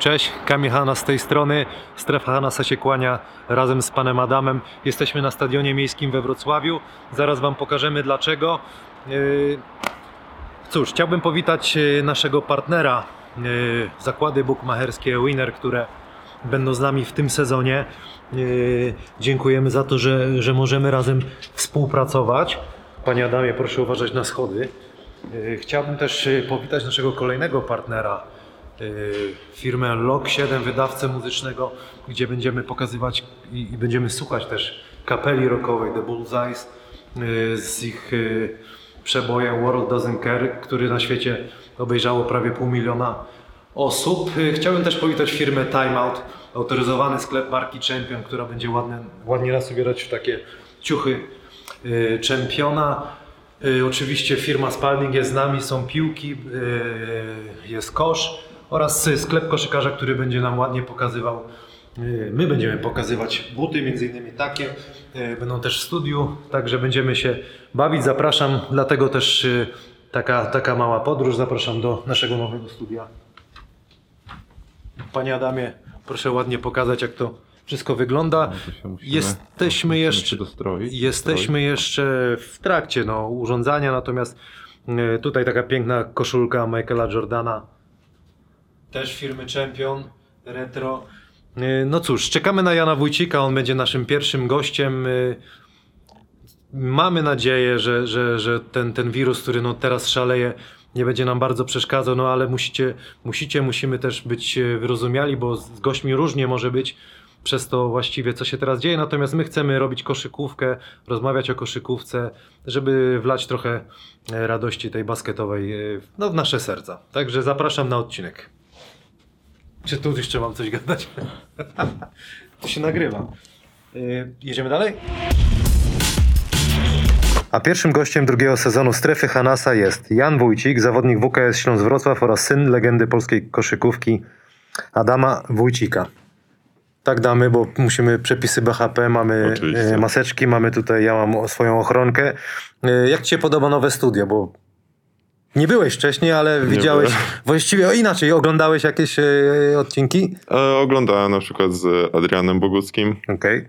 Cześć, Kamil Hanas z tej strony. Strefa Hanasa się kłania razem z panem Adamem. Jesteśmy na stadionie miejskim we Wrocławiu. Zaraz wam pokażemy dlaczego. Yy, Cóż, chciałbym powitać yy, naszego partnera, yy, zakłady bukmacherskie Winner, które będą z nami w tym sezonie. Dziękujemy za to, że, że możemy razem współpracować. Panie Adamie, proszę uważać na schody. Chciałbym też powitać naszego kolejnego partnera, firmę Log 7, wydawcę muzycznego, gdzie będziemy pokazywać i, będziemy słuchać też kapeli rockowej The Bullseyes yy, z ich yy, przebojem World Doesn't Care, który na świecie obejrzało prawie pół miliona osób. Chciałbym też powitać firmę Time Out, autoryzowany sklep marki Champion, która będzie ładnie, ładnie nas ubierać w takie ciuchy czempiona. Oczywiście firma Spalding jest z nami, są piłki, jest kosz oraz y, sklep koszykarza, który będzie nam ładnie pokazywał. yy, My będziemy pokazywać buty, między innymi takie. yy, Będą też w studiu, także będziemy się bawić. Zapraszam, dlatego też yy, taka, taka mała podróż. Zapraszam do naszego nowego studia. Panie Adamie, proszę ładnie pokazać, jak to wszystko wygląda. No musimy- Jesteśmy jeszcze, dostroić. jesteśmy jeszcze w trakcie no, urządzania, natomiast tutaj taka piękna koszulka Michaela Jordana, też firmy Champion, retro. E, No cóż, czekamy na Jana Wójcika, on będzie naszym pierwszym gościem. E, Mamy nadzieję, że, że, że ten, ten wirus, który no teraz szaleje, nie będzie nam bardzo przeszkadzał, no ale musicie, musicie, musimy też być e, wyrozumiali, bo z gośćmi różnie może być przez to właściwie, co się teraz dzieje. Natomiast my chcemy robić koszykówkę, rozmawiać o koszykówce, żeby wlać trochę radości tej basketowej no, w nasze serca. Także zapraszam na odcinek. Czy tu jeszcze mam coś gadać? to się nagrywa. E, Jedziemy dalej? A pierwszym gościem drugiego sezonu Strefy Hanasa jest Jan Wójcik, zawodnik WKS Śląsk Wrocław oraz syn legendy polskiej koszykówki Adama Wójcika. Tak damy, bo musimy przepisy BHP, mamy Oczywiście. e, maseczki, mamy tutaj, ja mam swoją ochronkę. E, Jak Ci się podoba nowe studio? Bo nie byłeś wcześniej, ale widziałeś, byłem. właściwie o inaczej, oglądałeś jakieś e, odcinki? E, oglądałem na przykład z Adrianem Boguckim, Okej.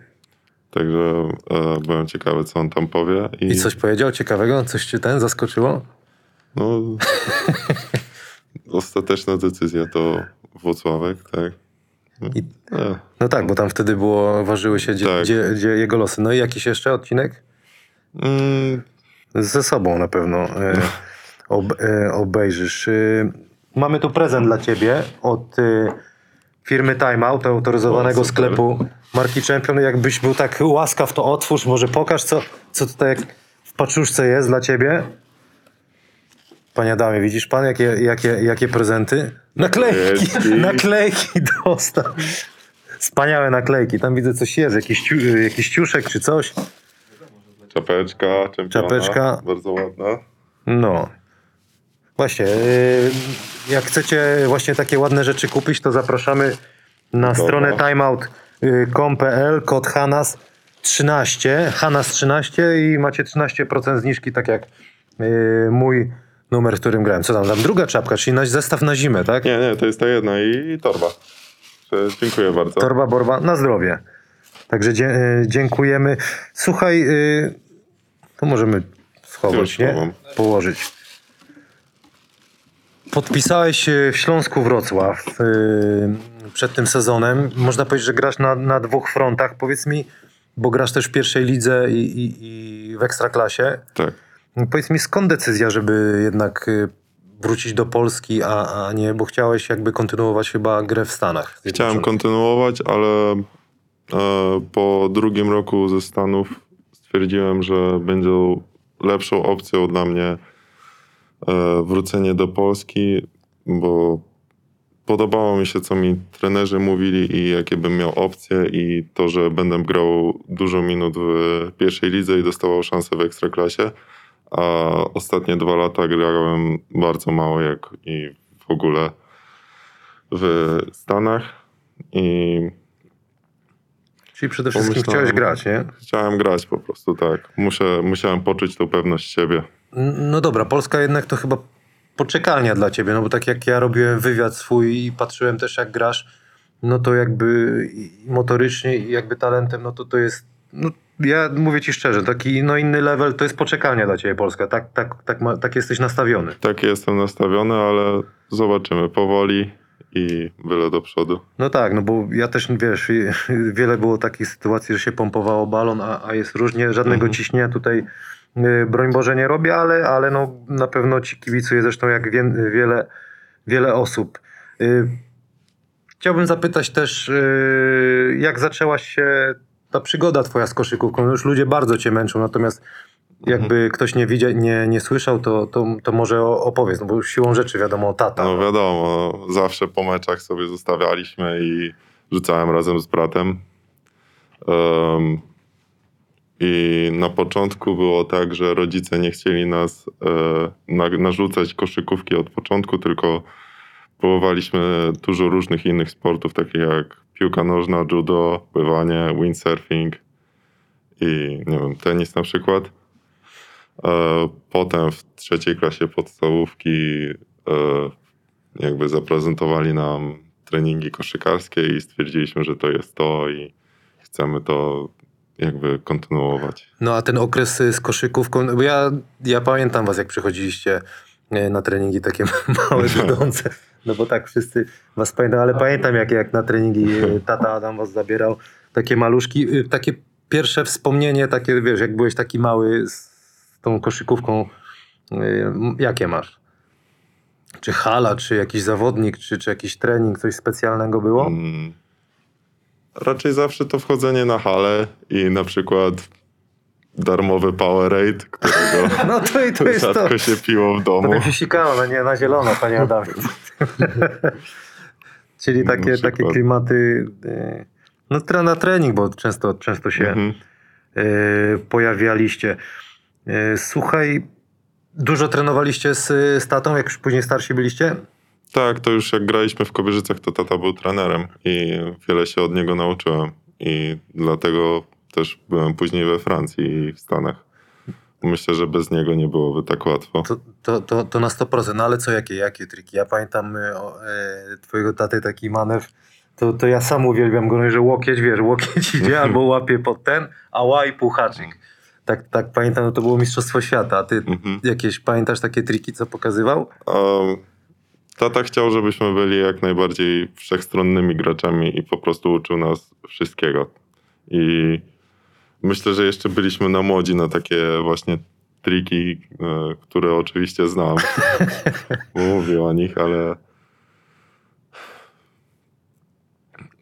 także e, byłem ciekawy, co on tam powie. I, I coś powiedział ciekawego? Coś Cię ten zaskoczyło? No, ostateczna decyzja to Włocławek, tak. I- E, No tak, bo tam wtedy było, ważyły się gdzie, Tak. jego losy. No i jakiś jeszcze odcinek? mm, Ze sobą na pewno e, ob, e, obejrzysz. E, mamy tu prezent dla ciebie od e, firmy Time Out, autoryzowanego O, sklepu marki Champion. Jakbyś był tak łaskaw, to otwórz, może pokaż, co, co tutaj w paczuszce jest dla ciebie. Panie Adamie, widzisz pan, jakie, jakie, jakie prezenty? Naklejki, Naklejki. dostał. Wspaniałe naklejki. Tam widzę coś jest, jakiś, jakiś ciuszek czy coś. czapeczka, czempiona, Czapeczka. bardzo ładna. No. Właśnie, yy, jak chcecie właśnie takie ładne rzeczy kupić, to zapraszamy na Dobra. stronę timeout.com.pl, kod HANAS 13, HANAS 13 i macie 13% zniżki, tak jak yy, mój numer, w którym grałem. Co tam, tam druga czapka, czyli nasz zestaw na zimę, tak? Nie, nie, to jest ta jedna i torba. Że Dziękuję bardzo. Torba, borba, na zdrowie. Także yy, dziękujemy. Słuchaj, to możemy schować, nie? Położyć. Podpisałeś się w Śląsku Wrocław yy, przed tym sezonem. Można powiedzieć, że grasz na, na dwóch frontach. Powiedz mi, bo grasz też w pierwszej lidze i, i, i w ekstraklasie. Tak. Powiedz mi, skąd decyzja, żeby jednak yy, wrócić do Polski, a, a nie, bo chciałeś jakby kontynuować chyba grę w Stanach. Chciałem kontynuować, ale e, po drugim roku ze Stanów stwierdziłem, że będzie lepszą opcją dla mnie e, wrócenie do Polski, bo podobało mi się, co mi trenerzy mówili i jakie bym miał opcje i to, że będę grał dużo minut w pierwszej lidze i dostawał szansę w ekstraklasie, a ostatnie dwa lata grałem bardzo mało jak i w ogóle w Stanach i Czyli przede wszystkim chciałeś grać, nie? chciałem grać po prostu, tak. Muszę, musiałem poczuć tą pewność siebie. No dobra, Polska jednak to chyba poczekalnia dla ciebie, no bo tak jak ja robiłem wywiad swój i patrzyłem też jak grasz, no to jakby motorycznie i jakby talentem, no to to jest, no ja mówię ci szczerze, taki no inny level to jest poczekalnia dla ciebie Polska, tak, tak, tak, ma, tak jesteś nastawiony. Tak jestem nastawiony, ale zobaczymy powoli i byle do przodu. No tak, no bo ja też, wiesz, wiele było takich sytuacji, że się pompowało balon, a, a jest różnie, żadnego Mhm. ciśnienia tutaj, broń Boże, nie robię, ale, ale no, na pewno ci kibicuję, zresztą jak wie, wiele, wiele osób. Y, Chciałbym zapytać też, y, jak zaczęła się ta przygoda twoja z koszykówką? Już ludzie bardzo cię męczą, natomiast jakby ktoś nie widział, nie, nie słyszał, to, to, to może opowiedz, no bo siłą rzeczy wiadomo, tata. No wiadomo, zawsze po meczach sobie zostawialiśmy i rzucałem razem z bratem. Em, I na początku było tak, że rodzice nie chcieli nas e, na, narzucać koszykówki od początku, tylko próbowaliśmy dużo różnych innych sportów, takich jak piłka nożna, judo, pływanie, windsurfing i nie wiem, tenis na przykład. E, Potem w trzeciej klasie podstawówki e, jakby zaprezentowali nam treningi koszykarskie i stwierdziliśmy, że to jest to i chcemy to jakby kontynuować. No a ten okres y, z koszykówką, no bo ja, ja pamiętam was, jak przychodziliście e, na treningi takie małe, będące. No bo tak wszyscy was pamiętam, ale pamiętam jak, jak na treningi e, tata Adam was zabierał, takie maluszki, y, takie pierwsze wspomnienie, takie wiesz, jak byłeś taki mały z tą koszykówką, m, jakie masz? Czy hala, czy jakiś zawodnik, czy, czy jakiś trening, coś specjalnego było? Mm. Raczej zawsze to wchodzenie na halę i na przykład darmowy Powerade, którego No to i to jest to. rzadko się piło w To domu. tak się sikało, no nie na zielono, panie Adamie. Czyli takie, Na takie klimaty, e, no na trening, bo często, często się Mhm. e, pojawialiście. E, Słuchaj, dużo trenowaliście z, z tatą, jak już później starsi byliście? Tak, to już jak graliśmy w Kobierzycach, to tata był trenerem i wiele się od niego nauczyłem. I dlatego też byłem później we Francji i w Stanach. Myślę, że bez niego nie byłoby tak łatwo. To, to, to, to na 100%, no ale co, jakie, jakie triki? Ja pamiętam e, o, e, twojego taty taki manewr, to, to ja sam uwielbiam go, no, że łokieć, wiesz, łokieć idzie albo łapie pod ten, a ła i pół haczyk. Tak, tak pamiętam, no to było Mistrzostwo Świata. A ty Mhm. jakieś, pamiętasz takie triki, co pokazywał? Um, tata chciał, żebyśmy byli jak najbardziej wszechstronnymi graczami i po prostu uczył nas wszystkiego. I myślę, że jeszcze byliśmy na młodzi na takie właśnie triki, e, które oczywiście znam. Mówił o nich, ale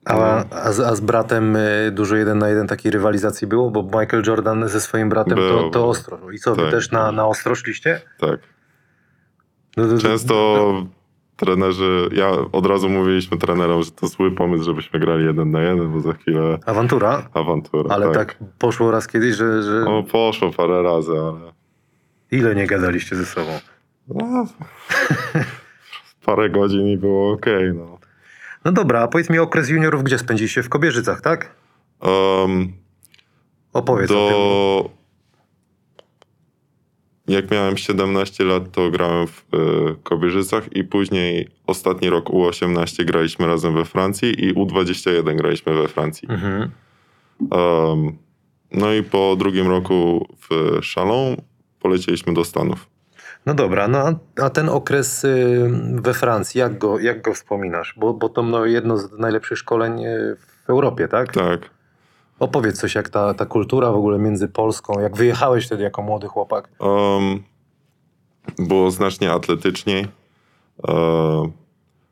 A, a, z, a z bratem y, dużo jeden na jeden takiej rywalizacji było? Bo Michael Jordan ze swoim bratem to, Było, to było. ostro. I co, wy Tak, też na, na ostro szliście? tak. No, to- to- Często trenerzy, ja od razu mówiliśmy trenerom, że to zły pomysł, żebyśmy grali jeden na jeden, bo za chwilę Awantura? awantura. Ale tak. poszło raz kiedyś, że, że No, poszło parę razy, ale ile nie gadaliście ze sobą? no, parę godzin i było okej. no. No dobra, a powiedz mi okres juniorów, gdzie spędziliście? W Kobierzycach, tak? Um, Opowiedz o tym. Jak miałem 17 lat, to grałem w y, Kobierzycach i później ostatni rok U18 graliśmy razem we Francji i U21 graliśmy we Francji. Mhm. Um, no i po drugim roku w Chalon polecieliśmy do Stanów. No dobra, no a- a ten okres y, we Francji, jak go, jak go wspominasz? Bo, bo to no, jedno z najlepszych szkoleń y, w Europie, tak? Tak. Opowiedz coś, jak ta, ta kultura w ogóle między Polską, jak wyjechałeś wtedy jako młody chłopak. Um, było znacznie atletyczniej. E,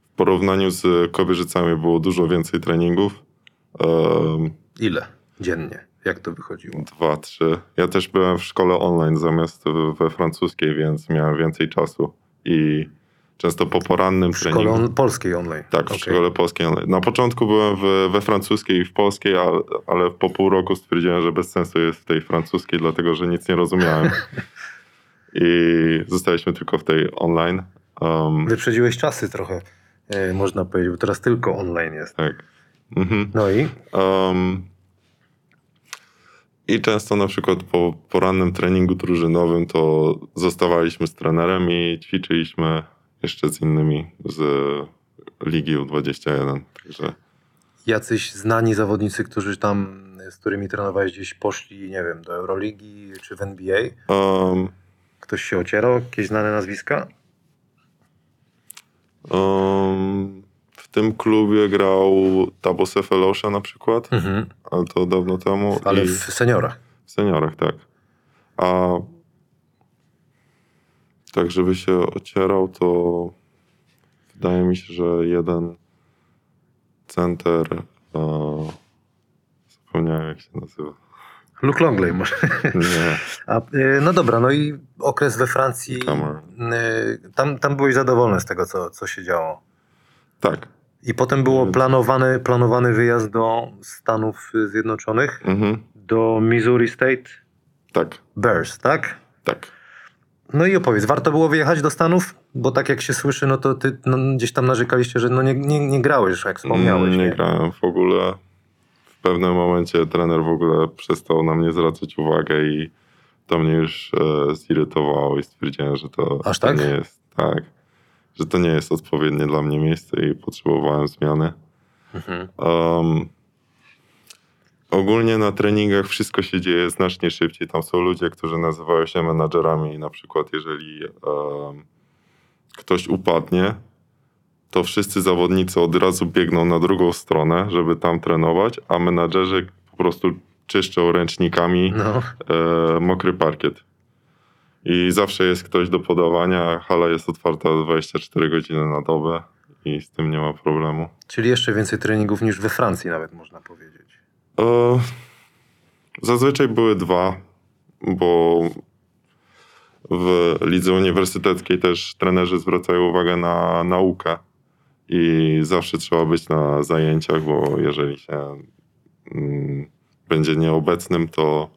w porównaniu z Kobierzycami było dużo więcej treningów. Um, Ile dziennie? Jak to wychodziło? dwa, trzy. Ja też byłem w szkole online zamiast we francuskiej, więc miałem więcej czasu i często po porannym W szkole treningu. on, polskiej online. Tak, w Okej. szkole polskiej online. Na początku byłem w, we francuskiej i w polskiej, ale, ale po pół roku stwierdziłem, że bez sensu jest w tej francuskiej, dlatego że nic nie rozumiałem. I zostaliśmy tylko w tej online. Um, Wyprzedziłeś czasy trochę, y, można powiedzieć, bo teraz tylko online jest. tak. Mhm. No i? Um, I często na przykład po porannym treningu drużynowym to zostawaliśmy z trenerem i ćwiczyliśmy jeszcze z innymi z Ligi U21. Także Jacyś znani zawodnicy, którzy tam, z którymi trenowałeś gdzieś poszli, nie wiem, do Euroligi czy w NBA? um, Ktoś się ocierał? Jakieś znane nazwiska? um, w tym klubie grał Tabo Sefelosza na przykład, Mhm. ale to dawno temu. Ale i w seniorach. w seniorach, tak. A tak, żeby się ocierał, to wydaje mi się, że jeden center, e, zapomniałem jak się nazywa. Luke Longley może. Nie, A, y, no dobra, no i okres we Francji. Y, Tam, tam byłeś zadowolony z tego, co, co się działo. tak. I potem było planowany, planowany wyjazd do Stanów Zjednoczonych, Mhm, do Missouri State tak, Bears, tak? tak. No i opowiedz, warto było wyjechać do Stanów? Bo tak jak się słyszy, no to ty no, gdzieś tam narzekaliście, że no nie, nie, nie grałeś, jak wspomniałeś. Mm, nie grałem w ogóle. W pewnym momencie trener w ogóle przestał na mnie zwracać uwagę i to mnie już e, zirytowało i stwierdziłem, że to, Aż to tak? nie jest tak, że to nie jest odpowiednie dla mnie miejsce i potrzebowałem zmiany. Mhm. Um, ogólnie na treningach wszystko się dzieje znacznie szybciej. Tam są ludzie, którzy nazywają się menadżerami i na przykład jeżeli um, ktoś upadnie, to wszyscy zawodnicy od razu biegną na drugą stronę, żeby tam trenować, a menadżerzy po prostu czyszczą ręcznikami No, e, mokry parkiet. I zawsze jest ktoś do podawania. Hala jest otwarta 24 godziny na dobę i z tym nie ma problemu. czyli jeszcze więcej treningów niż we Francji nawet można powiedzieć. E, zazwyczaj były dwa, bo w lidze uniwersyteckiej też trenerzy zwracają uwagę na naukę i zawsze trzeba być na zajęciach, bo jeżeli się mm, będzie nieobecnym, to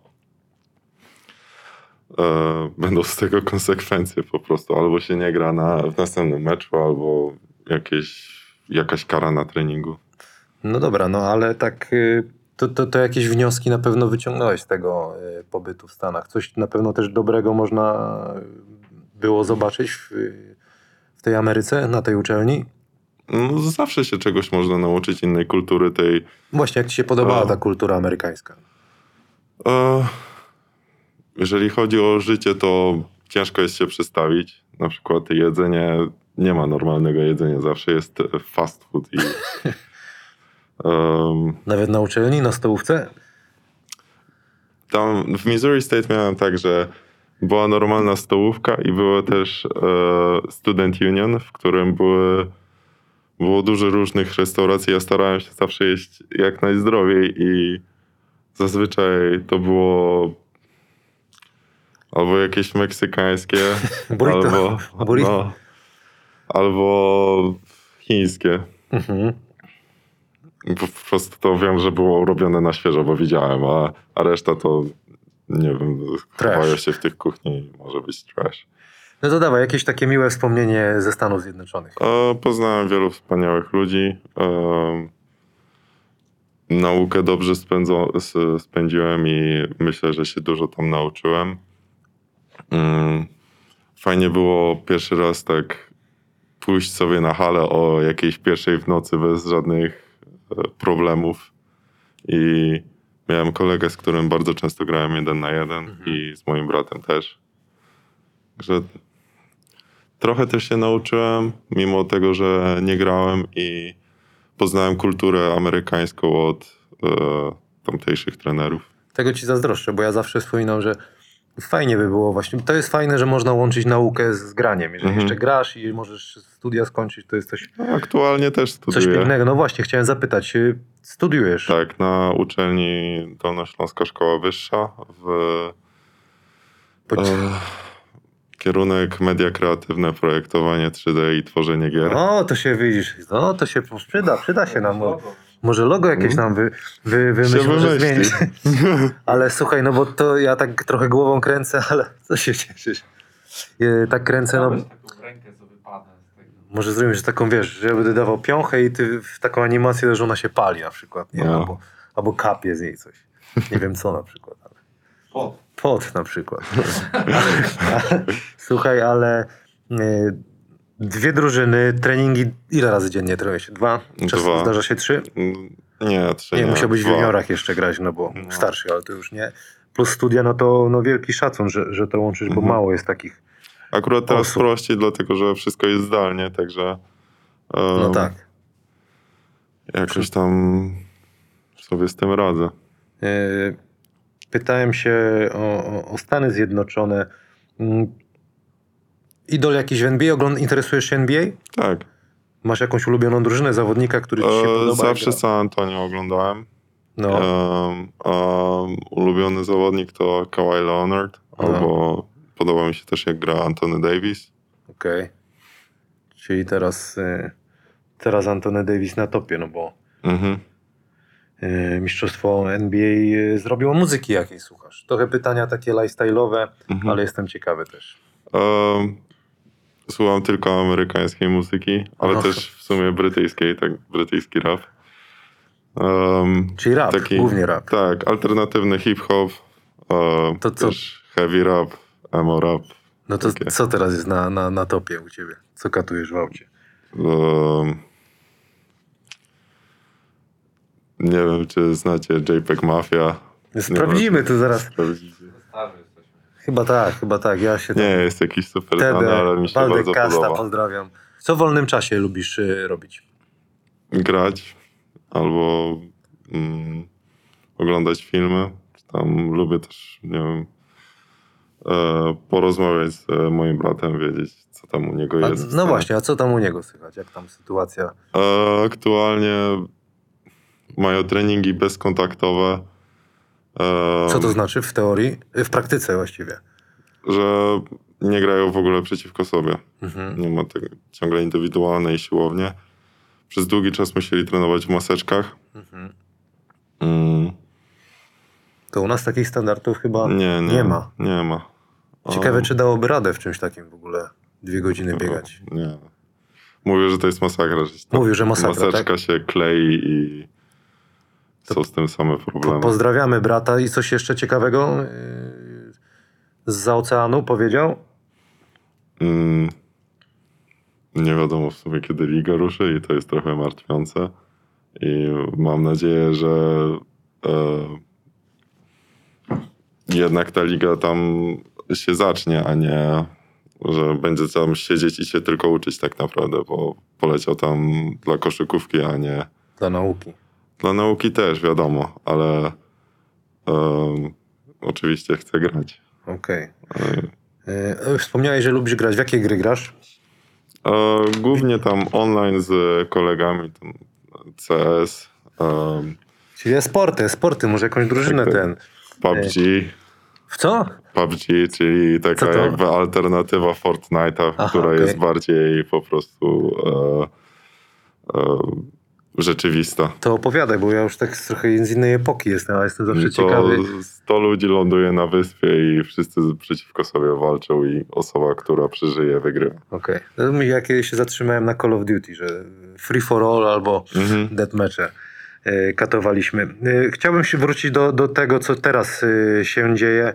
e, będą z tego konsekwencje po prostu. Albo się nie gra na, w następnym meczu, albo jakieś, jakaś kara na treningu. No dobra, no ale tak y, to, to, to jakieś wnioski na pewno wyciągnąłeś z tego y, pobytu w Stanach. Coś na pewno też dobrego można było zobaczyć w, w tej Ameryce, na tej uczelni. No, zawsze się czegoś można nauczyć innej kultury tej. Właśnie, jak ci się podobała ta kultura amerykańska? E, jeżeli chodzi o życie, to ciężko jest się przestawić. Na przykład jedzenie, nie ma normalnego jedzenia, zawsze jest fast food i em, Nawet na uczelni, na stołówce? tam w Missouri State miałem tak, że była normalna stołówka i było też e, Student Union, w którym były, było dużo różnych restauracji. Ja starałem się zawsze jeść jak najzdrowiej i zazwyczaj to było albo jakieś meksykańskie, Burrito. albo, Burrito. no, albo chińskie. Mhm. Po, prostu to wiem, że było robione na świeżo, bo widziałem, a, a reszta to nie wiem, chowają się w tych kuchni i może być trash. No to dawaj, jakieś takie miłe wspomnienie ze Stanów Zjednoczonych. E, poznałem wielu wspaniałych ludzi. E, naukę dobrze spędzo, spędziłem i myślę, że się dużo tam nauczyłem. Mm, fajnie było pierwszy raz tak pójść sobie na halę o jakiejś pierwszej w nocy bez żadnych problemów. I miałem kolegę, z którym bardzo często grałem jeden na jeden Mhm. i z moim bratem też. Że trochę też się nauczyłem, mimo tego, że nie grałem i poznałem kulturę amerykańską od e, tamtejszych trenerów. Tego ci zazdroszczę, bo ja zawsze wspominam, że fajnie by było właśnie. To jest fajne, że można łączyć naukę z graniem. Jeżeli Mhm. jeszcze grasz i możesz studia skończyć, to jest coś, No, aktualnie też coś studiuję. pięknego. No właśnie, chciałem zapytać, y, studiujesz? Tak, na uczelni Dolnośląska Szkoła Wyższa w Po- e, kierunek media kreatywne, projektowanie 3D i tworzenie gier. O, to się widzisz. No, to się przyda, przyda się nam. Może logo jakieś nam wy, wy, Mhm. Wymyślą, że wymyśli. zmienić. Ale słuchaj, no bo to ja tak trochę głową kręcę, ale co się cieszysz? Y, Tak kręcę, no może zrobimy, że taką, wiesz, że ja będę dawał piąchę i ty w taką animację, że ona się pali na przykład, nie? No. Albo, albo kapie z niej coś. Nie wiem co na przykład, ale Pot. pot na przykład. Słuchaj, ale y, Dwie drużyny, treningi, ile razy dziennie trenujesz? Dwa? Czasem Dwa. zdarza się trzy? Mm, Nie, trzy Nie, nie. musiałbyś w juniorach jeszcze grać, no bo No. starszy, ale to już nie. Plus studia, no to no wielki szacun, że, że to łączysz, bo Mhm. mało jest takich. Akurat teraz osób. prościej, dlatego że wszystko jest zdalnie, także No em, tak. jakoś tam sobie z tym radzę. E, Pytałem się o, o- o Stany Zjednoczone. Idol jakiś w NBA? Ogląd- interesujesz się NBA? Tak. Masz jakąś ulubioną drużynę, zawodnika, który ci się E, podoba? zawsze? San Antonio oglądałem. No, a ulubiony zawodnik to Kawhi Leonard, No. albo podoba mi się też jak gra Anthony Davis. okej. Czyli teraz, e, teraz Anthony Davis na topie, no bo Mhm. e, mistrzostwo NBA e, zrobiło muzyki jakiej słuchasz. Trochę pytania takie lifestyle'owe, Mhm. ale jestem ciekawy też. Słucham tylko amerykańskiej muzyki, ale Aha. też w sumie brytyjskiej, tak, brytyjski rap. Em, Czyli rap, głównie rap. Tak, alternatywny hip-hop, e, To co- też heavy rap, emo rap. No to Takie. co teraz jest na, na, na topie u ciebie? Co katujesz w aucie? Em, nie wiem, czy znacie JPEG Mafia. Sprawdzimy to zaraz. Sprawdzicie. Chyba tak, chyba tak. Ja się Nie jest jakiś super znany, Wtedy ale mi się Waldek bardzo Kasta, podoba. pozdrawiam. Co w wolnym czasie lubisz y, robić? Grać albo mm, oglądać filmy. Tam lubię też, nie wiem, e, porozmawiać z e, moim bratem, wiedzieć, co tam u niego A, jest. no właśnie, a co tam u niego słychać? Jak tam sytuacja? E, aktualnie mają treningi bezkontaktowe. Co to znaczy w teorii? W praktyce właściwie. Że nie grają w ogóle przeciwko sobie. Mhm. Nie ma tego ciągle indywidualnej siłownie. Przez długi czas musieli trenować w maseczkach. Mhm. Mm, To u nas takich standardów chyba nie, nie, nie ma. Nie ma. A- Ciekawe, czy dałoby radę w czymś takim w ogóle dwie godziny biegać. Nie. Mówię, że to jest masakra. Że Mówił, że masakra, Maseczka się klei i są z tym same problemy. pozdrawiamy brata i coś jeszcze ciekawego z za oceanu powiedział? Mm, nie wiadomo w sumie, kiedy liga ruszy i to jest trochę martwiące. I mam nadzieję, że e, jednak ta liga tam się zacznie, a nie, że będzie tam siedzieć i się tylko uczyć tak naprawdę, bo poleciał tam dla koszykówki, a nie Dla nauki. Dla nauki też, wiadomo, ale oczywiście chcę grać. Okej. E, Y, Wspomniałeś, że lubisz grać. W jakie gry grasz? E, głównie tam online z kolegami, CS, em, Czyli sporty, sporty, może jakąś drużynę Tak, tak. ten. PUBG, W co? PUBG, czyli taka jakby alternatywa Fortnite'a, Aha, która okej. jest bardziej po prostu e, e, rzeczywista. To opowiadaj, bo ja już tak trochę z innej epoki jestem, ale jestem zawsze To ciekawy. 100 ludzi ląduje na wyspie i wszyscy przeciwko sobie walczą i osoba, która przeżyje, wygrywa. Okej. Okay. Ja kiedyś się zatrzymałem na Call of Duty, że free for all albo Mhm. deathmatche e, katowaliśmy. E, Chciałbym się wrócić do, do tego, co teraz e, się dzieje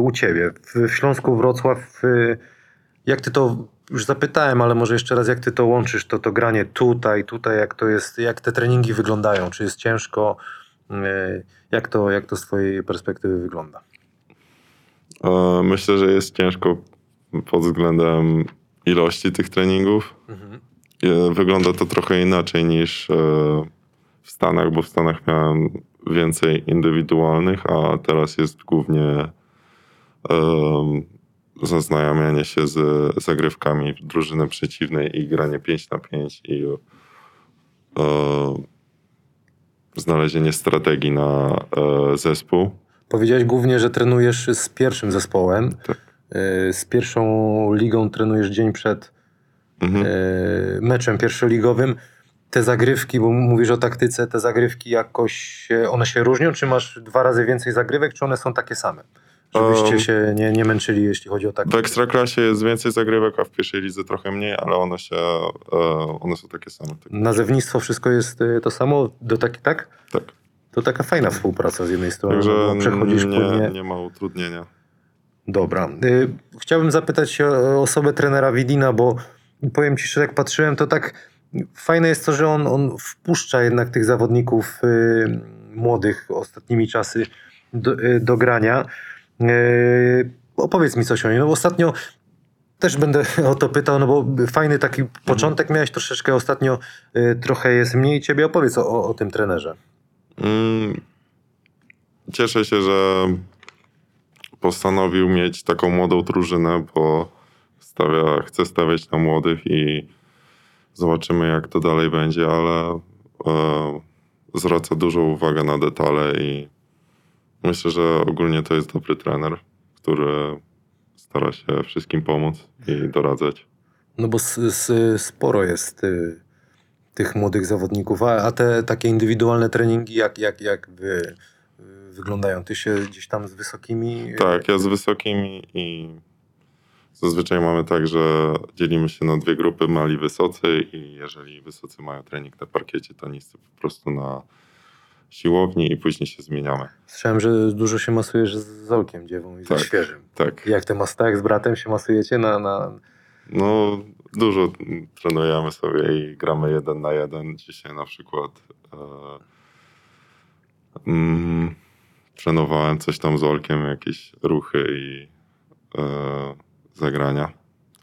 u ciebie. W, Śląsku Wrocław, jak ty to, już zapytałem, ale może jeszcze raz, jak ty to łączysz, to, to granie tutaj, tutaj, jak to jest, jak te treningi wyglądają, czy jest ciężko, e, jak to, jak to z twojej perspektywy wygląda? E, Myślę, że jest ciężko pod względem ilości tych treningów. Mhm. E, Wygląda to trochę inaczej niż w Stanach, bo w Stanach miałem więcej indywidualnych, a teraz jest głównie zaznajamianie się z zagrywkami drużyny przeciwnej i granie 5 na 5 i e, znalezienie strategii na e, zespół. Powiedziałeś głównie, że trenujesz z pierwszym zespołem. Tak. E, Z pierwszą ligą trenujesz dzień przed Mhm. e, meczem pierwszoligowym. Te zagrywki, bo mówisz o taktyce, te zagrywki jakoś, one się różnią? Czy masz dwa razy więcej zagrywek, czy one są takie same? Żebyście się nie, nie męczyli, jeśli chodzi o W taktykę. Ekstraklasie jest więcej zagrywek, a w pierwszej lidze trochę mniej, ale one się, e, one są takie same. Tak. Nazewnictwo, wszystko jest e, to samo? Do tak, tak? tak. To taka fajna współpraca z jednej strony, Także przechodzisz nie, płynnie. nie ma utrudnienia. Dobra. Y, Chciałbym zapytać się o osobę trenera Widina, bo powiem ci szczerze, jak patrzyłem, to tak fajne jest to, że on, on wpuszcza jednak tych zawodników młodych ostatnimi czasy do, do grania. Y, opowiedz mi coś o nim. No, ostatnio też będę o to pytał, no bo fajny taki początek miałeś troszeczkę, ostatnio y, trochę jest mniej ciebie. Opowiedz o, o, o tym trenerze. Mm, Cieszę się, że postanowił mieć taką młodą drużynę, bo stawia, chce stawiać na młodych i zobaczymy, jak to dalej będzie, ale e, zwraca dużą uwagę na detale i myślę, że ogólnie to jest dobry trener, który stara się wszystkim pomóc i doradzać. No bo s, s, sporo jest y, tych młodych zawodników, a, a te takie indywidualne treningi, jak, jak, jak wy, y, wyglądają? Ty się gdzieś tam z wysokimi... Tak, ja z wysokimi i zazwyczaj mamy tak, że dzielimy się na dwie grupy, mali wysocy i jeżeli wysocy mają trening na parkiecie, to niscy po prostu na siłowni i później się zmieniamy. Słyszałem, że dużo się masujesz z Zolkiem Dziewą i ze Tak. Świeżym. Tak, Jak te mas tak z bratem się masujecie na... na... no dużo trenujemy sobie i gramy jeden na jeden. Dzisiaj na przykład e, mm, trenowałem coś tam z Olkiem, jakieś ruchy i e, zagrania.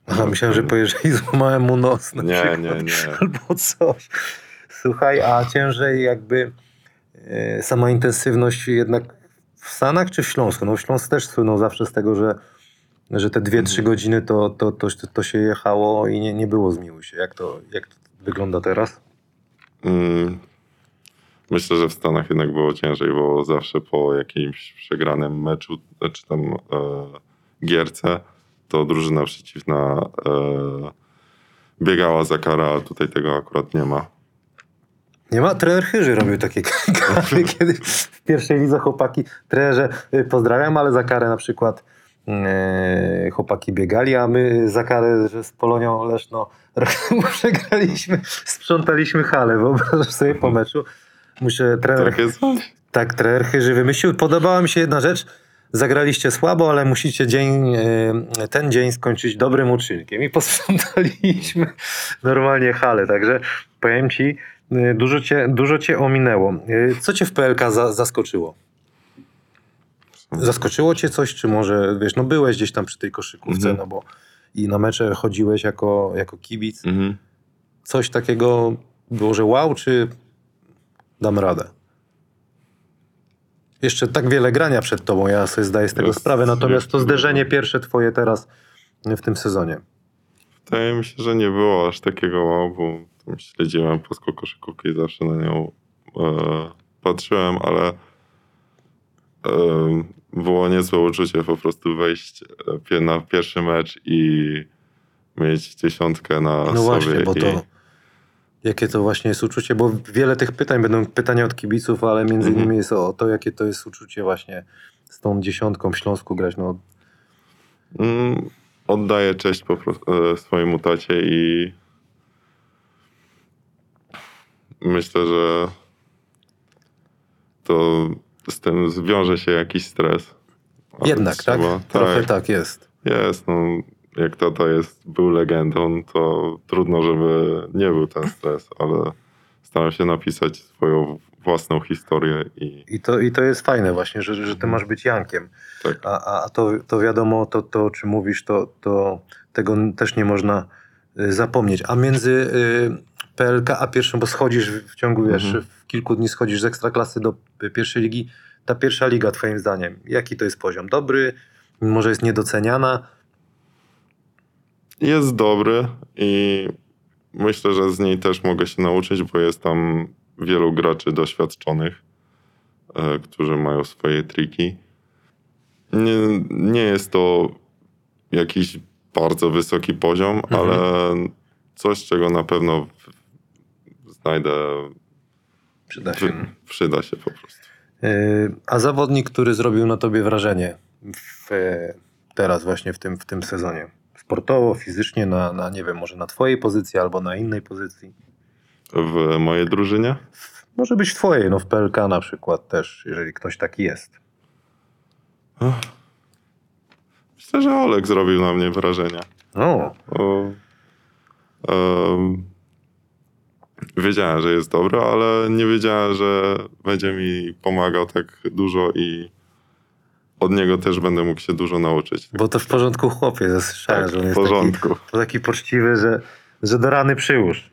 Aha, myślałem, że pojeżdżaj i złamałem mu nos na Nie, przykład. nie, nie. Albo coś. Słuchaj, a ciężej jakby sama intensywność jednak w Stanach czy w Śląsku? No w Śląsku też słynął zawsze z tego, że, że te 2-3 Mhm. godziny to, to, to, to się jechało i nie, nie było zmiłuj się. Jak to, jak to wygląda teraz? Mm, Myślę, że w Stanach jednak było ciężej, bo zawsze po jakimś przegranym meczu, czy tam e, gierce, to drużyna przeciwna e, biegała za karę, a tutaj tego akurat nie ma. Nie ma? Trener Chyży robił takie kary, kiedy w pierwszej lidze chłopaki, trenerze y, pozdrawiam, ale za karę na przykład e, chłopaki biegali, a my za karę, że z Polonią Leszno przegraliśmy, sprzątaliśmy halę, wyobrażasz sobie po meczu. Muszę, trener, Tak tak, trener Chyży wymyślił. Podobała mi się jedna rzecz. Zagraliście słabo, ale musicie dzień, e, ten dzień skończyć dobrym uczynkiem. I posprzątaliśmy normalnie halę. Także powiem ci, dużo cię, dużo cię ominęło. E, Co cię w PLK za, zaskoczyło? Zaskoczyło cię coś, czy może, wiesz, no byłeś gdzieś tam przy tej koszykówce, Mhm. no bo i na mecze chodziłeś jako, jako kibic. Mhm. Coś takiego było, że wow, czy dam radę? Jeszcze tak wiele grania przed tobą, ja sobie zdaję z tego Jest- sprawę, natomiast to zderzenie pierwsze twoje teraz w tym sezonie. Wydaje mi się, że nie było aż takiego wow, bo śledziłem polską koszykówkę i zawsze na nią e, patrzyłem, ale e, było niezłe uczucie po prostu wejść e, na pierwszy mecz i mieć dziesiątkę na No sobie. właśnie, bo i, to jakie to właśnie jest uczucie, bo wiele tych pytań będą pytania od kibiców, ale między Mhm. innymi jest o to, jakie to jest uczucie właśnie z tą dziesiątką w Śląsku grać. No, Mm, oddaję cześć po prostu e, swojemu tacie i myślę, że to z tym zwiąże się jakiś stres. Ale jednak, tak? trzeba- Trochę tak jest. Jest, no. Jak tata jest, był legendą, to trudno, żeby nie był ten stres, ale staram się napisać swoją własną historię i I to, i to jest fajne właśnie, że, że ty masz być Jankiem. tak. A, a- a to, to wiadomo, to, to o czym mówisz, to, to tego też nie można y, zapomnieć. A między y, PLK a pierwszą, bo schodzisz w ciągu, wiesz, Mhm. w kilku dni schodzisz z ekstraklasy do pierwszej ligi. Ta pierwsza liga, twoim zdaniem, jaki to jest poziom? Dobry? Może jest niedoceniana? Jest dobry i myślę, że z niej też mogę się nauczyć, bo jest tam wielu graczy doświadczonych, e, którzy mają swoje triki. Nie, nie jest to jakiś bardzo wysoki poziom, Mhm. ale coś, czego na pewno znajdę, Przyda się. przy, przyda się po prostu. Y, A zawodnik, który zrobił na tobie wrażenie w, y, teraz właśnie w tym, w tym sezonie? Sportowo, fizycznie, na, na nie wiem, może na twojej pozycji albo na innej pozycji? W mojej drużynie Może być w twojej, no w PLK na przykład też, jeżeli ktoś taki jest. myślę, że Olek zrobił na mnie wrażenie. O, O, wiedziałem, że jest dobra, ale nie wiedziałem, że będzie mi pomagał tak dużo i od niego też będę mógł się dużo nauczyć. Bo to w porządku chłopie, zasłyszałem, Tak, że on jest porządku. taki, taki poczciwy, że, że do rany przyłóż.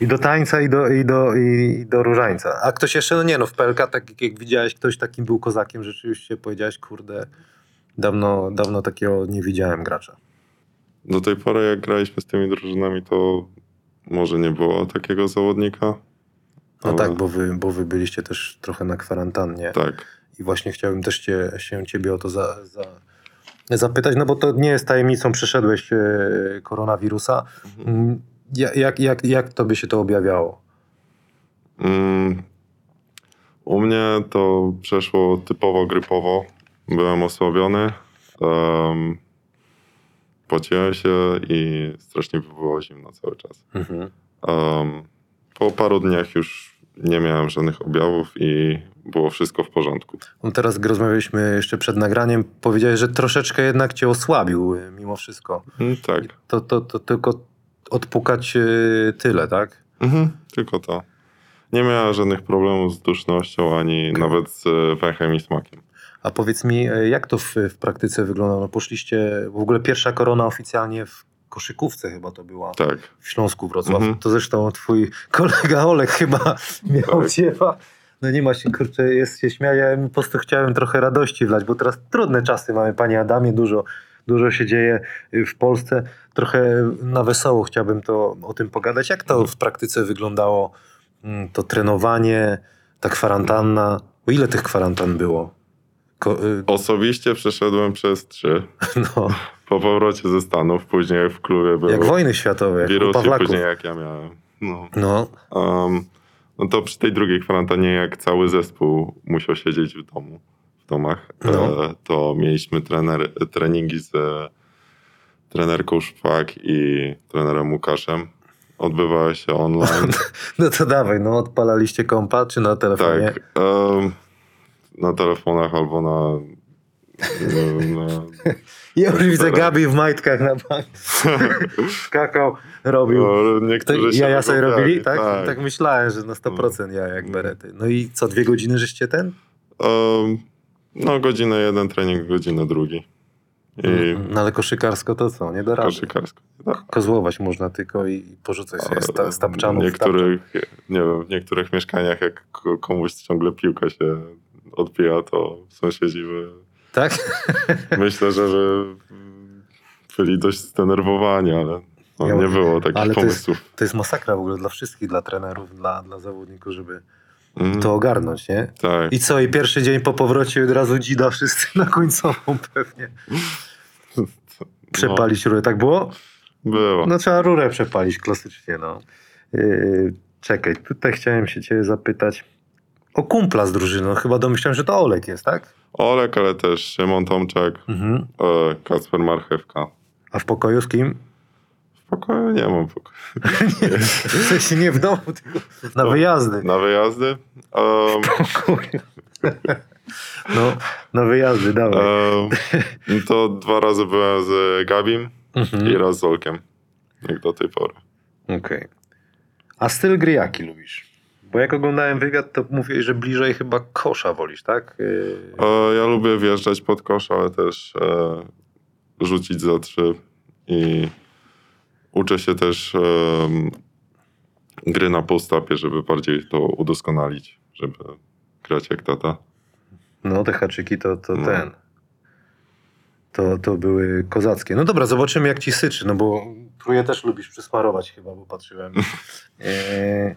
I do tańca, i do, i, do, i do różańca. A ktoś jeszcze, no nie no, w PLK, tak jak widziałeś, ktoś takim był kozakiem, rzeczywiście powiedziałeś, kurde, dawno, dawno takiego nie widziałem gracza. Do tej pory, jak graliśmy z tymi drużynami, to może nie było takiego zawodnika. No Ale- tak, bo wy, bo wy byliście też trochę na kwarantannie. Tak. I właśnie chciałbym też cię, się ciebie o to za, za, zapytać, no bo to nie jest tajemnicą, przeszedłeś e, koronawirusa. Mm, Ja- Jak, jak, jak tobie się to objawiało? Mm, u mnie to przeszło typowo grypowo. Byłem osłabiony. Um, pociłem się i strasznie było zimno cały czas. Mhm. Um, po paru dniach już nie miałem żadnych objawów i było wszystko w porządku. No teraz, gdy rozmawialiśmy jeszcze przed nagraniem, powiedziałeś, że troszeczkę jednak cię osłabił e, mimo wszystko. Mm, tak. To, to, to tylko odpukać e, tyle, tak? Mhm, tylko to. Nie miałem żadnych problemów z dusznością, ani nawet z e, węchem i smakiem. A powiedz mi, e, jak to w, w praktyce wygląda? No poszliście, w ogóle pierwsza korona oficjalnie w koszykówce chyba to była. Tak. w Śląsku Wrocław. Mhm. To zresztą twój kolega Olek chyba miał Tak. No nie ma się, kurczę, jest się śmiać. Ja po prostu chciałem trochę radości wlać, bo teraz trudne czasy mamy, panie Adamie, dużo, dużo się dzieje w Polsce. Trochę na wesoło chciałbym to o tym pogadać. Jak to w praktyce wyglądało? Mm, To trenowanie, ta kwarantanna. O ile tych kwarantan było? Ko- y, Osobiście przeszedłem przez trzy. no, Po powrocie ze Stanów, później w klubie był jak wojny światowe, jak u wirus i Pawlaków. później jak ja miałem. No. No, Um, no to przy tej drugiej kwarantannie, jak cały zespół musiał siedzieć w domu, w domach, No. e, to mieliśmy trener, treningi z e, trenerką Szpak i trenerem Łukaszem. Odbywały się online. no to dawaj, no odpalaliście kompa czy na telefonie? tak. em, na telefonach albo na. na Ja już widzę. Gabi w majtkach na bank. Skakał, robił. no, To jaja sobie robili, tak? tak? myślałem, że na 100% ja jak No. berety. No i co, dwie godziny żeście ten? Em, no, godzinę jeden trening, godzinę drugi. I No ale koszykarsko to co, nie da rady. koszykarsko. Tak. Kozłować można tylko i porzucać sobie sta, stapczanów. W niektórych, nie wiem, w niektórych mieszkaniach, jak ko- komuś ciągle piłka się odbija, to sąsiedzi by, Tak? myślę, że by byli dość zdenerwowani, ale no, Ja- nie było takich ale to jest- pomysłów. To jest masakra w ogóle dla wszystkich, dla trenerów, dla, dla zawodników, żeby Mm, to ogarnąć, nie? tak. I co, i pierwszy dzień po powrocie od razu dzida wszyscy na końcową pewnie. Przepalić rurę, tak było? No, było. No trzeba rurę przepalić klasycznie, no. Yy, czekaj, tutaj chciałem się ciebie zapytać o kumpla z drużyną. Chyba domyślam, że to Olek jest, tak? Olek, ale też Szymon Tomczak, Mhm. e, Kacper Marchewka. A w pokoju z kim? W pokoju nie mam pokoju. nie, w sensie nie w domu, tylko na wyjazdy. Na wyjazdy? Em, Pokoju. No, na wyjazdy, dawaj. em, to dwa razy byłem z Gabim i Mhm. raz z Olkiem. Jak do tej pory. Okej. A styl gry jaki lubisz? Bo jak oglądałem wywiad, to mówiłeś, że bliżej chyba kosza wolisz, tak? E, ja lubię wjeżdżać pod kosz, ale też e, rzucić za trzy i uczę się też em, gry na postapie, żeby bardziej to udoskonalić, żeby grać jak tata. No, te haczyki to, to No. ten. To, to były kozackie. No dobra, zobaczymy jak ci syczy, no bo truje też lubisz przysmarować chyba, bo patrzyłem. E,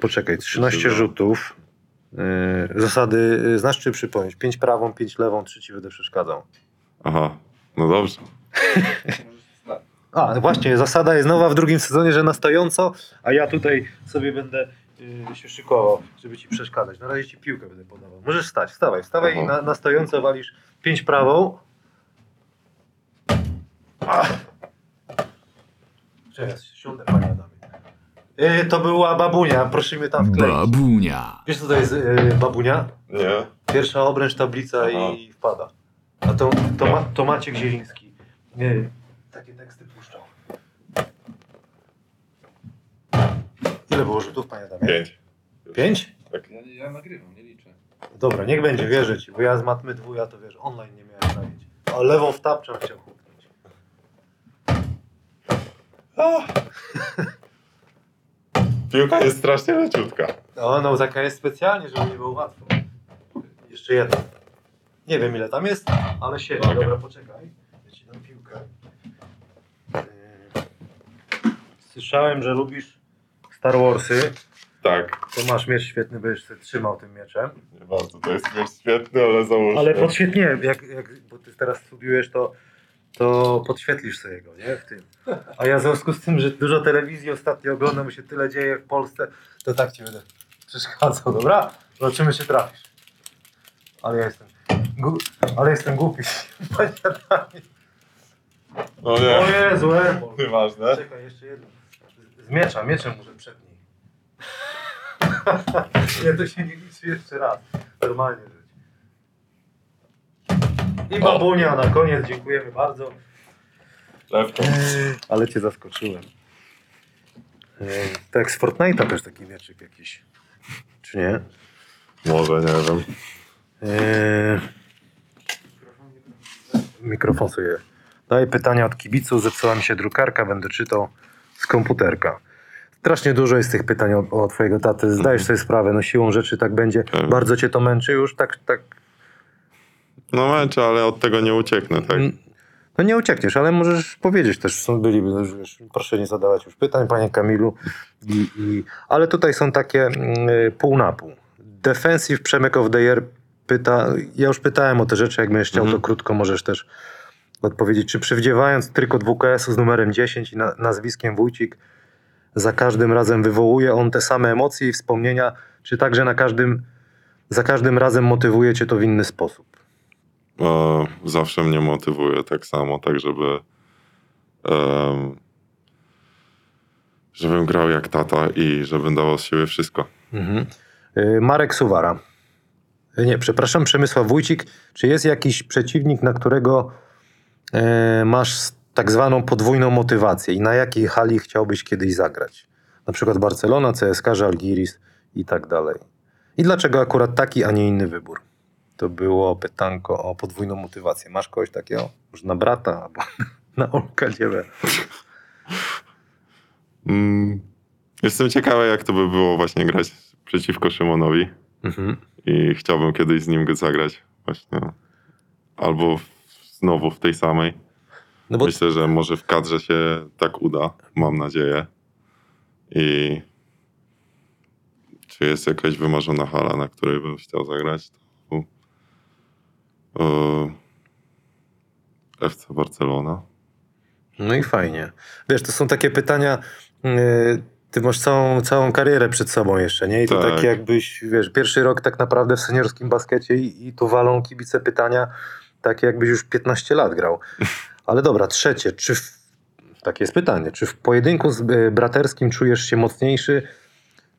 poczekaj, 13 Zdecydowanie. rzutów. E, zasady e, znasz czy przypomnieć? 5 prawą, 5 lewą, 3 ci będę przeszkadzał. Aha, no dobrze. A, właśnie, zasada jest nowa w drugim sezonie, że na stojąco, a ja tutaj sobie będę y, się szykował, żeby ci przeszkadzać. Na razie ci piłkę będę podawał. Możesz stać, wstawaj, wstawaj i Aha. na, na stojąco walisz 5 prawą. Ach. Teraz siądę, panie. Y, to była babunia, proszę mnie tam wkleić. Babunia. Wiesz co to jest y, babunia? Nie? Pierwsza obręcz, tablica Aha. i wpada. A to, to, ma, to Maciek Zieliński. Nie, takie teksty puszczał. Ile było rzutów, panie Adamie? Pięć. Pięć? Ja, ja nagrywam, nie liczę. Dobra, niech będzie, wierzę ci, bo ja z matmy dwuja to wiesz, online nie miałem zająć. A lewą w tapczę chciał huknąć. Piłka jest strasznie leciutka. No, no taka jest specjalnie, żeby nie było łatwo. Jeszcze jedna. Nie wiem ile tam jest, ale siedzi. Dobra. Dobra, poczekaj. Ja ci dam piłkę. Yy, Słyszałem, że lubisz Star Warsy. Tak. To masz miecz świetny, będziesz sobie trzymał tym mieczem. Nie bardzo, to jest miecz świetny, ale załóż. Ale podświetnie, jak, jak, bo ty teraz studiujesz, to, to podświetlisz sobie go, nie? W tym. A ja w związku z tym, że dużo telewizji ostatnio oglądam, się tyle dzieje w Polsce, to tak ci będę przeszkadzał, dobra? Zobaczymy, czy trafisz. Ale ja jestem, gu, ale jestem głupi. O nie, Jezu, Embol. nieważne. Czekaj, jeszcze jedno. Z- miecza, mieczem muszę przedniej. nie, to się nie liczy jeszcze raz. Normalnie. I babunia na koniec, dziękujemy bardzo. Lewką. Ale cię zaskoczyłem. Eee, Tak jak z Fortnite'a też taki mieczyk jakiś. Czy nie? Może, nie wiem. Eee, Mikrofon sobie. Daj pytania od kibiców. Zepsuła mi się drukarka, będę czytał z komputerka. Strasznie dużo jest tych pytań o, o twojego taty. Zdajesz sobie sprawę, no siłą rzeczy tak będzie. Tak. Bardzo cię to męczy już, tak, tak. No męczę, ale od tego nie ucieknę, tak? Mm, No nie uciekniesz, ale możesz powiedzieć też, są byli, wiesz, proszę nie zadawać już pytań, panie Kamilu. I, i, ale tutaj są takie mm, y, pół na pół. Defensive Przemek of the Year pyta, ja już pytałem o te rzeczy, jak będziesz chciał, Mhm. to krótko możesz też odpowiedzieć. Czy przywdziewając trykot WKS-u z numerem 10 i na, nazwiskiem Wójcik, za każdym razem wywołuje on te same emocje i wspomnienia, czy także na każdym, za każdym razem motywuje cię to w inny sposób? E, zawsze mnie motywuje tak samo, tak żeby em, żebym grał jak tata i żebym dawał z siebie wszystko. Mhm. Y, Marek Suwara. Y, Nie, przepraszam, Przemysław Wójcik. Czy jest jakiś przeciwnik, na którego e, masz tak zwaną podwójną motywację i na jakiej hali chciałbyś kiedyś zagrać? Na przykład Barcelona, CSK, Żalgiris i tak dalej. I dlaczego akurat taki, a nie inny wybór? To było pytanko o podwójną motywację. Masz kogoś takiego? Może na brata albo na Olka wiem. Mm, jestem ciekawy, jak to by było właśnie grać przeciwko Szymonowi Mhm. i chciałbym kiedyś z nim zagrać właśnie albo znowu w tej samej. No bo Myślę, że może w kadrze się tak uda, mam nadzieję. I czy jest jakaś wymarzona hala, na której bym chciał zagrać? E, FC Barcelona. No i fajnie. Wiesz, to są takie pytania. Yy, ty masz całą, całą karierę przed sobą jeszcze, nie? I to Tak. takie jakbyś, wiesz, pierwszy rok tak naprawdę w seniorskim baskecie i, i tu walą kibice pytania, takie jakbyś już 15 lat grał. Ale dobra, trzecie. Czy w, takie jest pytanie. Czy w pojedynku z y, braterskim czujesz się mocniejszy?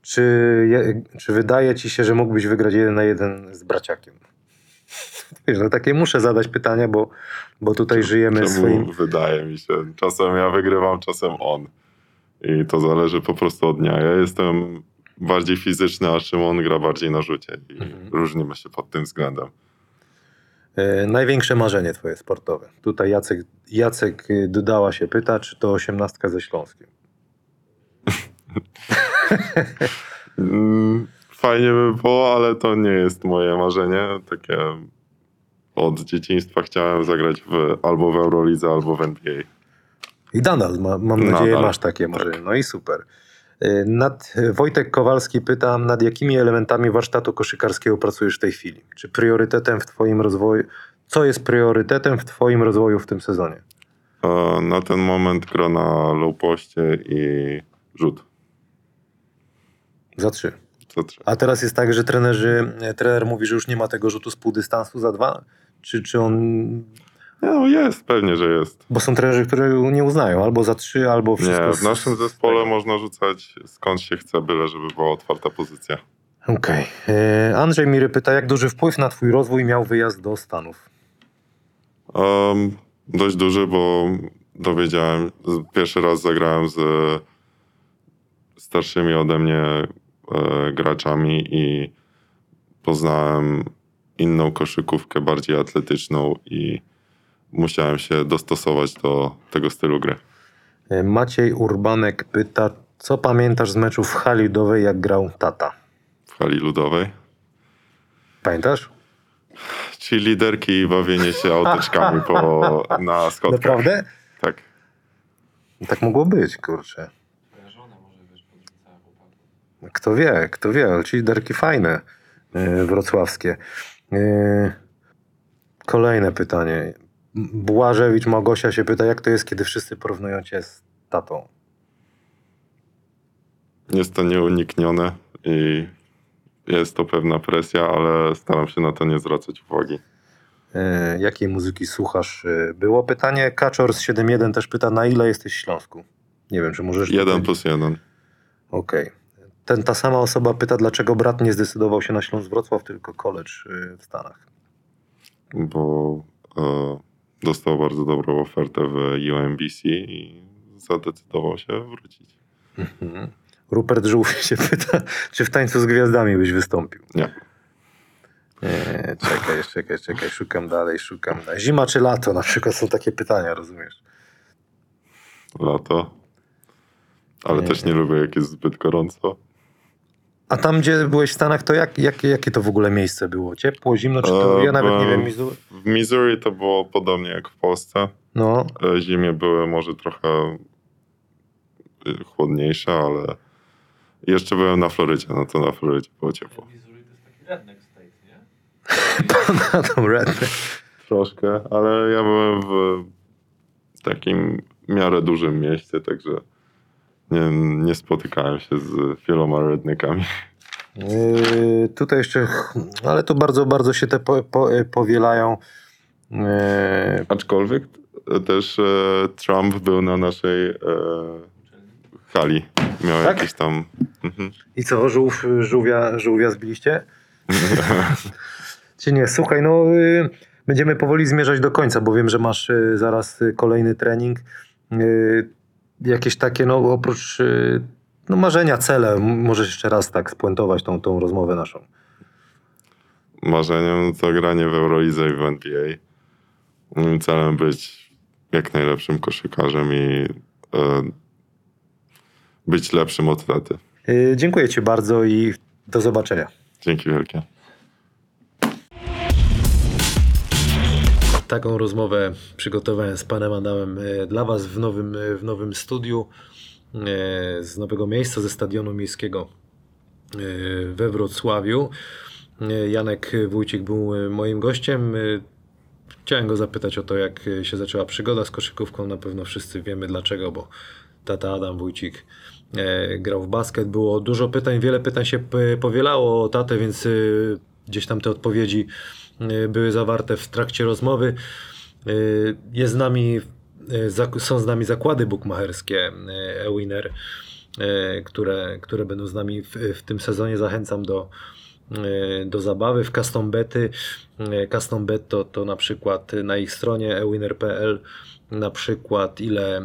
Czy, je, czy wydaje ci się, że mógłbyś wygrać jeden na jeden z braciakiem? Wiesz, no takie muszę zadać pytania, bo, bo tutaj żyjemy Czemu swoim... wydaje mi się. Czasem ja wygrywam, czasem on. I to zależy po prostu od dnia. Ja jestem bardziej fizyczny, a Szymon gra bardziej na rzucie. I Mhm. różnimy się pod tym względem. E, największe marzenie twoje sportowe. Tutaj Jacek, Jacek y, Dudała się pyta, czy to osiemnastka ze Śląskiem. Fajnie by było, ale to nie jest moje marzenie. Takie od dzieciństwa chciałem zagrać w, albo w Eurolidze, albo w NBA. I nadal, ma, mam nadzieję, Nadal, masz takie marzenie. No i super. E, Nad, Wojtek Kowalski pyta, nad jakimi elementami warsztatu koszykarskiego pracujesz w tej chwili? Czy priorytetem w twoim rozwoju, co jest priorytetem w twoim rozwoju w tym sezonie? E, Na ten moment gra na low i rzut. Za trzy. Co trzeba. A teraz jest tak, że trenerzy, trener mówi, że już nie ma tego rzutu z pół dystansu za dwa? Czy, czy on No jest, pewnie, że jest. Bo są trenerzy, które nie uznają albo za trzy, albo wszystko. Nie, w naszym zespole tego. można rzucać skąd się chce, byle żeby była otwarta pozycja. Okej. E, Andrzej Miry pyta, jak duży wpływ na twój rozwój miał wyjazd do Stanów? Um, dość duży, bo dowiedziałem, pierwszy raz zagrałem z, starszymi ode mnie graczami i poznałem inną koszykówkę, bardziej atletyczną i musiałem się dostosować do tego stylu gry. E, Maciej Urbanek pyta, co pamiętasz z meczu w hali ludowej, jak grał tata? W hali ludowej. Pamiętasz? Ci liderki i bawienie się autyczkami po, na schodkach. Naprawdę? Tak. Tak mogło być, kurczę. Kto wie, kto wie, ale ci derki fajne, yy, wrocławskie. Yy, kolejne pytanie. Błażewicz Małgosia się pyta, jak to jest, kiedy wszyscy porównują cię z tatą? Jest to nieuniknione i jest to pewna presja, ale staram się na to nie zwracać uwagi. Yy, jakiej muzyki słuchasz? Było pytanie. Kaczor z 7.1 też pyta, na ile jesteś w Śląsku? Nie wiem, czy możesz... Jeden plus jeden. Okej. Ten, ta sama osoba pyta, dlaczego brat nie zdecydował się na Śląsk Wrocław, tylko college yy, w Stanach. bo e, dostał bardzo dobrą ofertę w UMBC i zadecydował się wrócić. Mhm. Rupert Żółw się pyta, czy w Tańcu z Gwiazdami byś wystąpił? Nie. Nie, czekaj, czekaj, czekaj, szukam dalej, szukam dalej. Zima czy lato na przykład są takie pytania, rozumiesz? Lato. Ale Nie. też nie lubię, jak jest zbyt gorąco. A tam, gdzie byłeś w Stanach, to jak, jak, jakie to w ogóle miejsce było? Ciepło, zimno, czy to... E, Ja nawet nie w- wiem, Missouri. W Missouri to było podobnie jak w Polsce. No, E, Zimie były może trochę y, chłodniejsze, ale jeszcze byłem na Florydzie, no to na Florydzie było ciepło. Missouri to jest taki redneck state, nie? na tą redne. Troszkę, ale ja byłem w takim miarę dużym mieście, także nie, nie spotykałem się z wieloma redneckami. Yy, tutaj jeszcze, ale tu bardzo, bardzo się te po, po, powielają. Yy, Aczkolwiek e, też e, Trump był na naszej e, hali. Miał Tak? jakieś tam... Mhm. I co, żółw, żółwia, żółwia zbiliście? Czy nie? Słuchaj, no y, będziemy powoli zmierzać do końca, bo wiem, że masz y, zaraz y, kolejny trening. Jakieś takie, no oprócz y, no, marzenia, cele, możesz jeszcze raz tak spuentować tą, tą rozmowę naszą. Marzeniem to granie w Eurolidze i w NBA. Moim celem być jak najlepszym koszykarzem i e, być lepszym od taty. Y, dziękuję Ci bardzo i do zobaczenia. Dzięki wielkie. Taką rozmowę przygotowałem z panem Adamem e, dla was w nowym, e, w nowym studiu e, z nowego miejsca, ze stadionu miejskiego we Wrocławiu. Janek Wójcik był moim gościem. Chciałem go zapytać o to, jak się zaczęła przygoda z koszykówką. Na pewno wszyscy wiemy dlaczego, bo tata Adam Wójcik grał w basket. Było dużo pytań, wiele pytań się powielało o tatę, więc gdzieś tam te odpowiedzi były zawarte w trakcie rozmowy. E, Jest z nami, zak- są z nami zakłady bukmacherskie e, e-winner, e, które, które będą z nami w, w tym sezonie. Zachęcam do, do zabawy w custom bety. Custom bet to, to na przykład na ich stronie ewinner.pl na przykład ile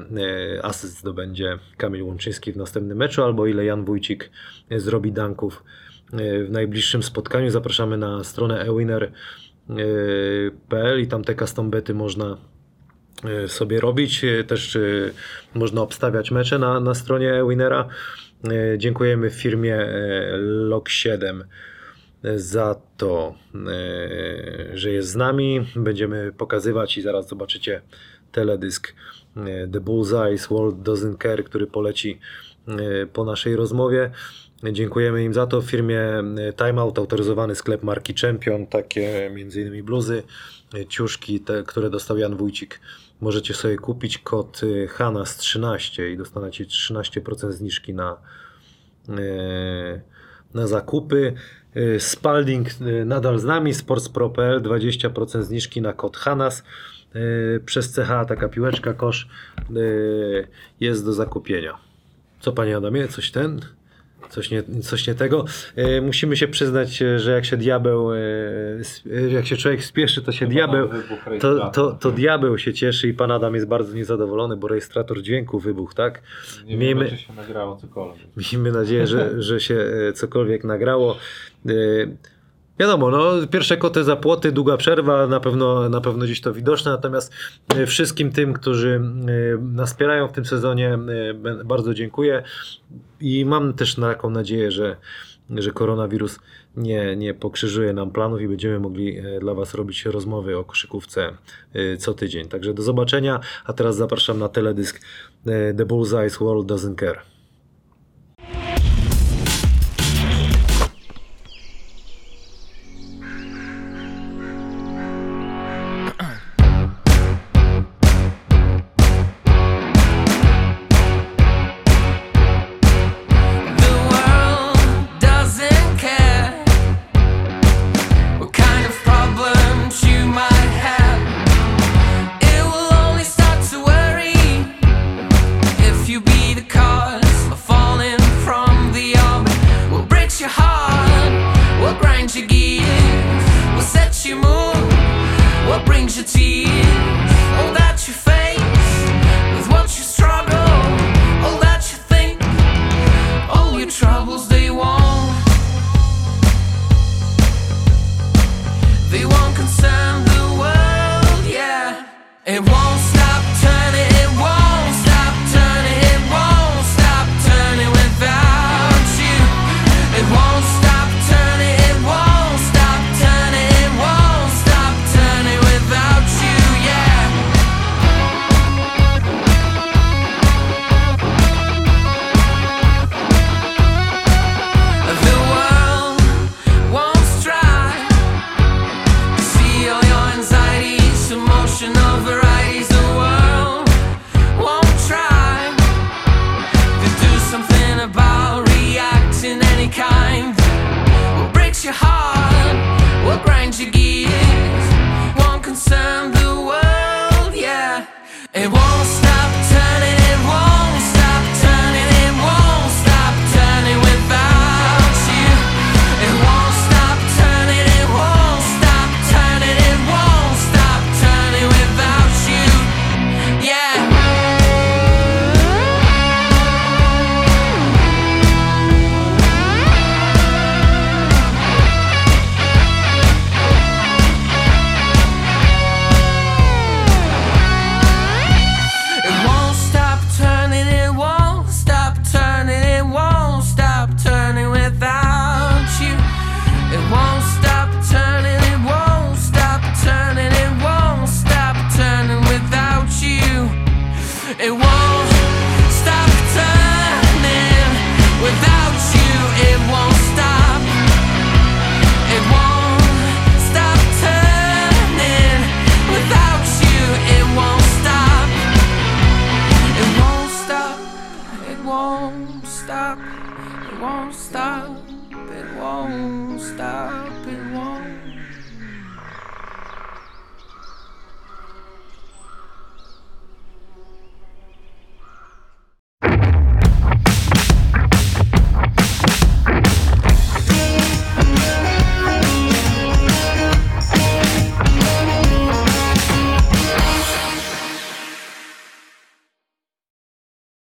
asyst zdobędzie Kamil Łączyński w następnym meczu albo ile Jan Wójcik zrobi danków w najbliższym spotkaniu. Zapraszamy na stronę ewinner.pl i tam te custom bety można e, sobie robić. E, Też e, można obstawiać mecze na, na stronie Winera. E, Dziękujemy firmie e, Log7 za to, e, że jest z nami. Będziemy pokazywać i zaraz zobaczycie teledysk e, The Bullseyes World Doesn't Care, który poleci e, po naszej rozmowie. Dziękujemy im za to. W firmie e, Timeout, autoryzowany sklep marki Champion, takie m.in. bluzy, e, ciuszki, te, które dostał Jan Wójcik. Możecie sobie kupić kod e, HANAS13 i dostaniecie 13% zniżki na, na zakupy. Spalding nadal z nami, sportspro.pl 20% zniżki na kod HANAS. Przez CH taka piłeczka kosz jest do zakupienia. Co panie Adamie, coś ten? Coś nie, coś nie tego. E, musimy się przyznać, e, że jak się diabeł, e, e, jak się człowiek spieszy, to się diabeł, to, to, to diabeł się cieszy i pan Adam jest bardzo niezadowolony, bo rejestrator dźwięku wybuchł, tak? Nie Miejmy- czy się nagrało cokolwiek. Miejmy nadzieję, że, że się e, cokolwiek nagrało. E, Wiadomo, no, pierwsze koty za płoty, długa przerwa, na pewno, na pewno gdzieś to widoczne, natomiast e, wszystkim tym, którzy e, nas wspierają w tym sezonie, e, bardzo dziękuję i mam też taką nadzieję, że, że koronawirus nie, nie pokrzyżuje nam planów i będziemy mogli dla Was robić rozmowy o koszykówce co tydzień. Także do zobaczenia, a teraz zapraszam na teledysk The Bullseye's World Doesn't Care.